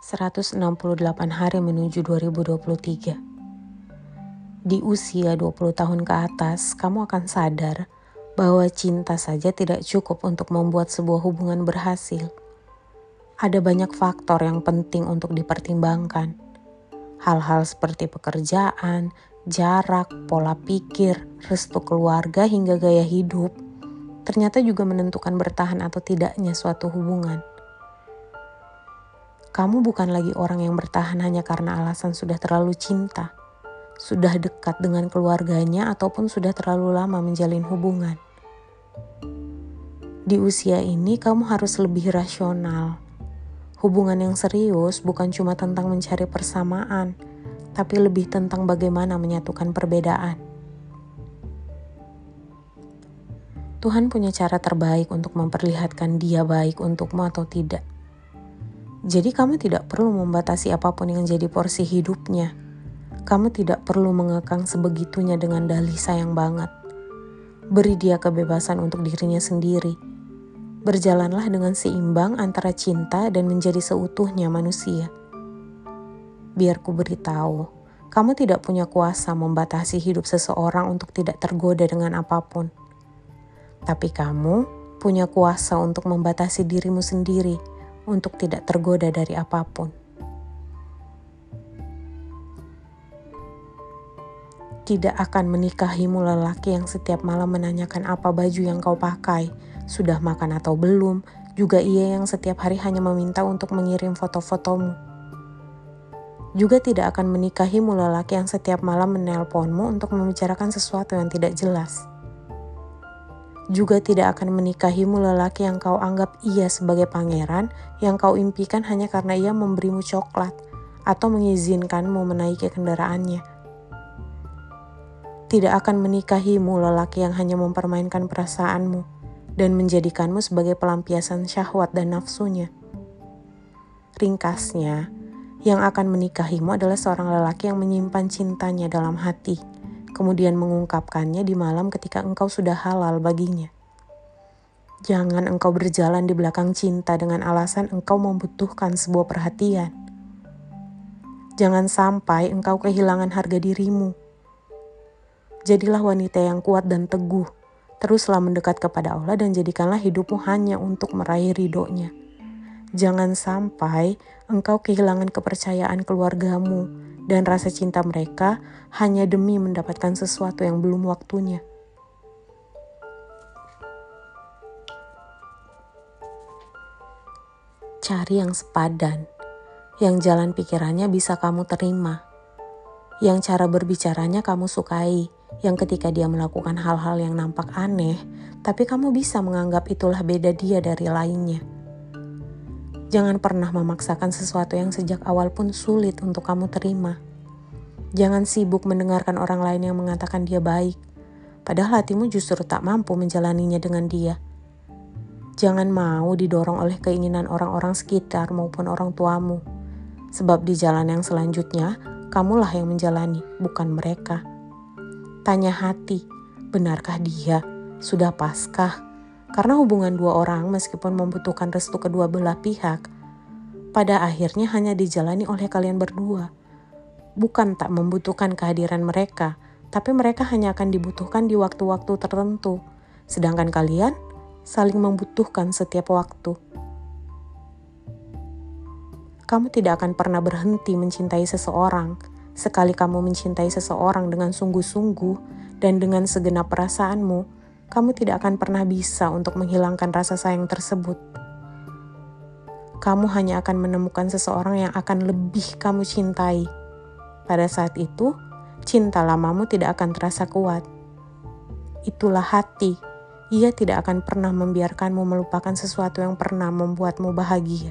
168 hari menuju 2023. Di usia 20 tahun ke atas, kamu akan sadar bahwa cinta saja tidak cukup untuk membuat sebuah hubungan berhasil. Ada banyak faktor yang penting untuk dipertimbangkan. Hal-hal seperti pekerjaan, jarak, pola pikir, restu keluarga, hingga gaya hidup ternyata juga menentukan bertahan atau tidaknya suatu hubungan. Kamu bukan lagi orang yang bertahan hanya karena alasan sudah terlalu cinta, sudah dekat dengan keluarganya, ataupun sudah terlalu lama menjalin hubungan. Di usia ini, kamu harus lebih rasional. Hubungan yang serius bukan cuma tentang mencari persamaan, tapi lebih tentang bagaimana menyatukan perbedaan. Tuhan punya cara terbaik untuk memperlihatkan Dia baik untukmu atau tidak. Jadi kamu tidak perlu membatasi apa pun yang jadi porsi hidupnya. Kamu tidak perlu mengekang sebegitunya dengan dalih sayang banget. Beri dia kebebasan untuk dirinya sendiri. Berjalanlah dengan seimbang antara cinta dan menjadi seutuhnya manusia. Biar ku beritahu, kamu tidak punya kuasa membatasi hidup seseorang untuk tidak tergoda dengan apa pun. Tapi kamu punya kuasa untuk membatasi dirimu sendiri untuk tidak tergoda dari apa pun. Tidak akan menikahimu lelaki yang setiap malam menanyakan apa baju yang kau pakai, sudah makan atau belum, juga ia yang setiap hari hanya meminta untuk mengirim foto-fotomu. Juga tidak akan menikahimu lelaki yang setiap malam menelponmu untuk membicarakan sesuatu yang tidak jelas juga tidak akan menikahimu lelaki yang kau anggap ia sebagai pangeran yang kau impikan hanya karena ia memberimu coklat atau mengizinkanmu menaiki kendaraannya. Tidak akan menikahimu lelaki yang hanya mempermainkan perasaanmu dan menjadikanmu sebagai pelampiasan syahwat dan nafsunya. Ringkasnya, yang akan menikahimu adalah seorang lelaki yang menyimpan cintanya dalam hati kemudian mengungkapkannya di malam ketika engkau sudah halal baginya. Jangan engkau berjalan di belakang cinta dengan alasan engkau membutuhkan sebuah perhatian. Jangan sampai engkau kehilangan harga dirimu. Jadilah wanita yang kuat dan teguh. Teruslah mendekat kepada Allah dan jadikanlah hidupmu hanya untuk meraih ridhonya. Jangan sampai engkau kehilangan kepercayaan keluargamu dan rasa cinta mereka hanya demi mendapatkan sesuatu yang belum waktunya. Cari yang sepadan, yang jalan pikirannya bisa kamu terima, yang cara berbicaranya kamu sukai, yang ketika dia melakukan hal-hal yang nampak aneh, tapi kamu bisa menganggap itulah beda dia dari lainnya. Jangan pernah memaksakan sesuatu yang sejak awal pun sulit untuk kamu terima. Jangan sibuk mendengarkan orang lain yang mengatakan dia baik, padahal hatimu justru tak mampu menjalaninya dengan dia. Jangan mau didorong oleh keinginan orang-orang sekitar maupun orang tuamu, sebab di jalan yang selanjutnya kamulah yang menjalani, bukan mereka. Tanya hati, benarkah dia? Sudah paskah? Karena hubungan dua orang meskipun membutuhkan restu kedua belah pihak, pada akhirnya hanya dijalani oleh kalian berdua. Bukan tak membutuhkan kehadiran mereka, tapi mereka hanya akan dibutuhkan di waktu-waktu tertentu. Sedangkan kalian saling membutuhkan setiap waktu. Kamu tidak akan pernah berhenti mencintai seseorang. Sekali kamu mencintai seseorang dengan sungguh-sungguh dan dengan segenap perasaanmu, kamu tidak akan pernah bisa untuk menghilangkan rasa sayang tersebut. Kamu hanya akan menemukan seseorang yang akan lebih kamu cintai. Pada saat itu, cinta lamamu tidak akan terasa kuat. Itulah hati. Ia tidak akan pernah membiarkanmu melupakan sesuatu yang pernah membuatmu bahagia.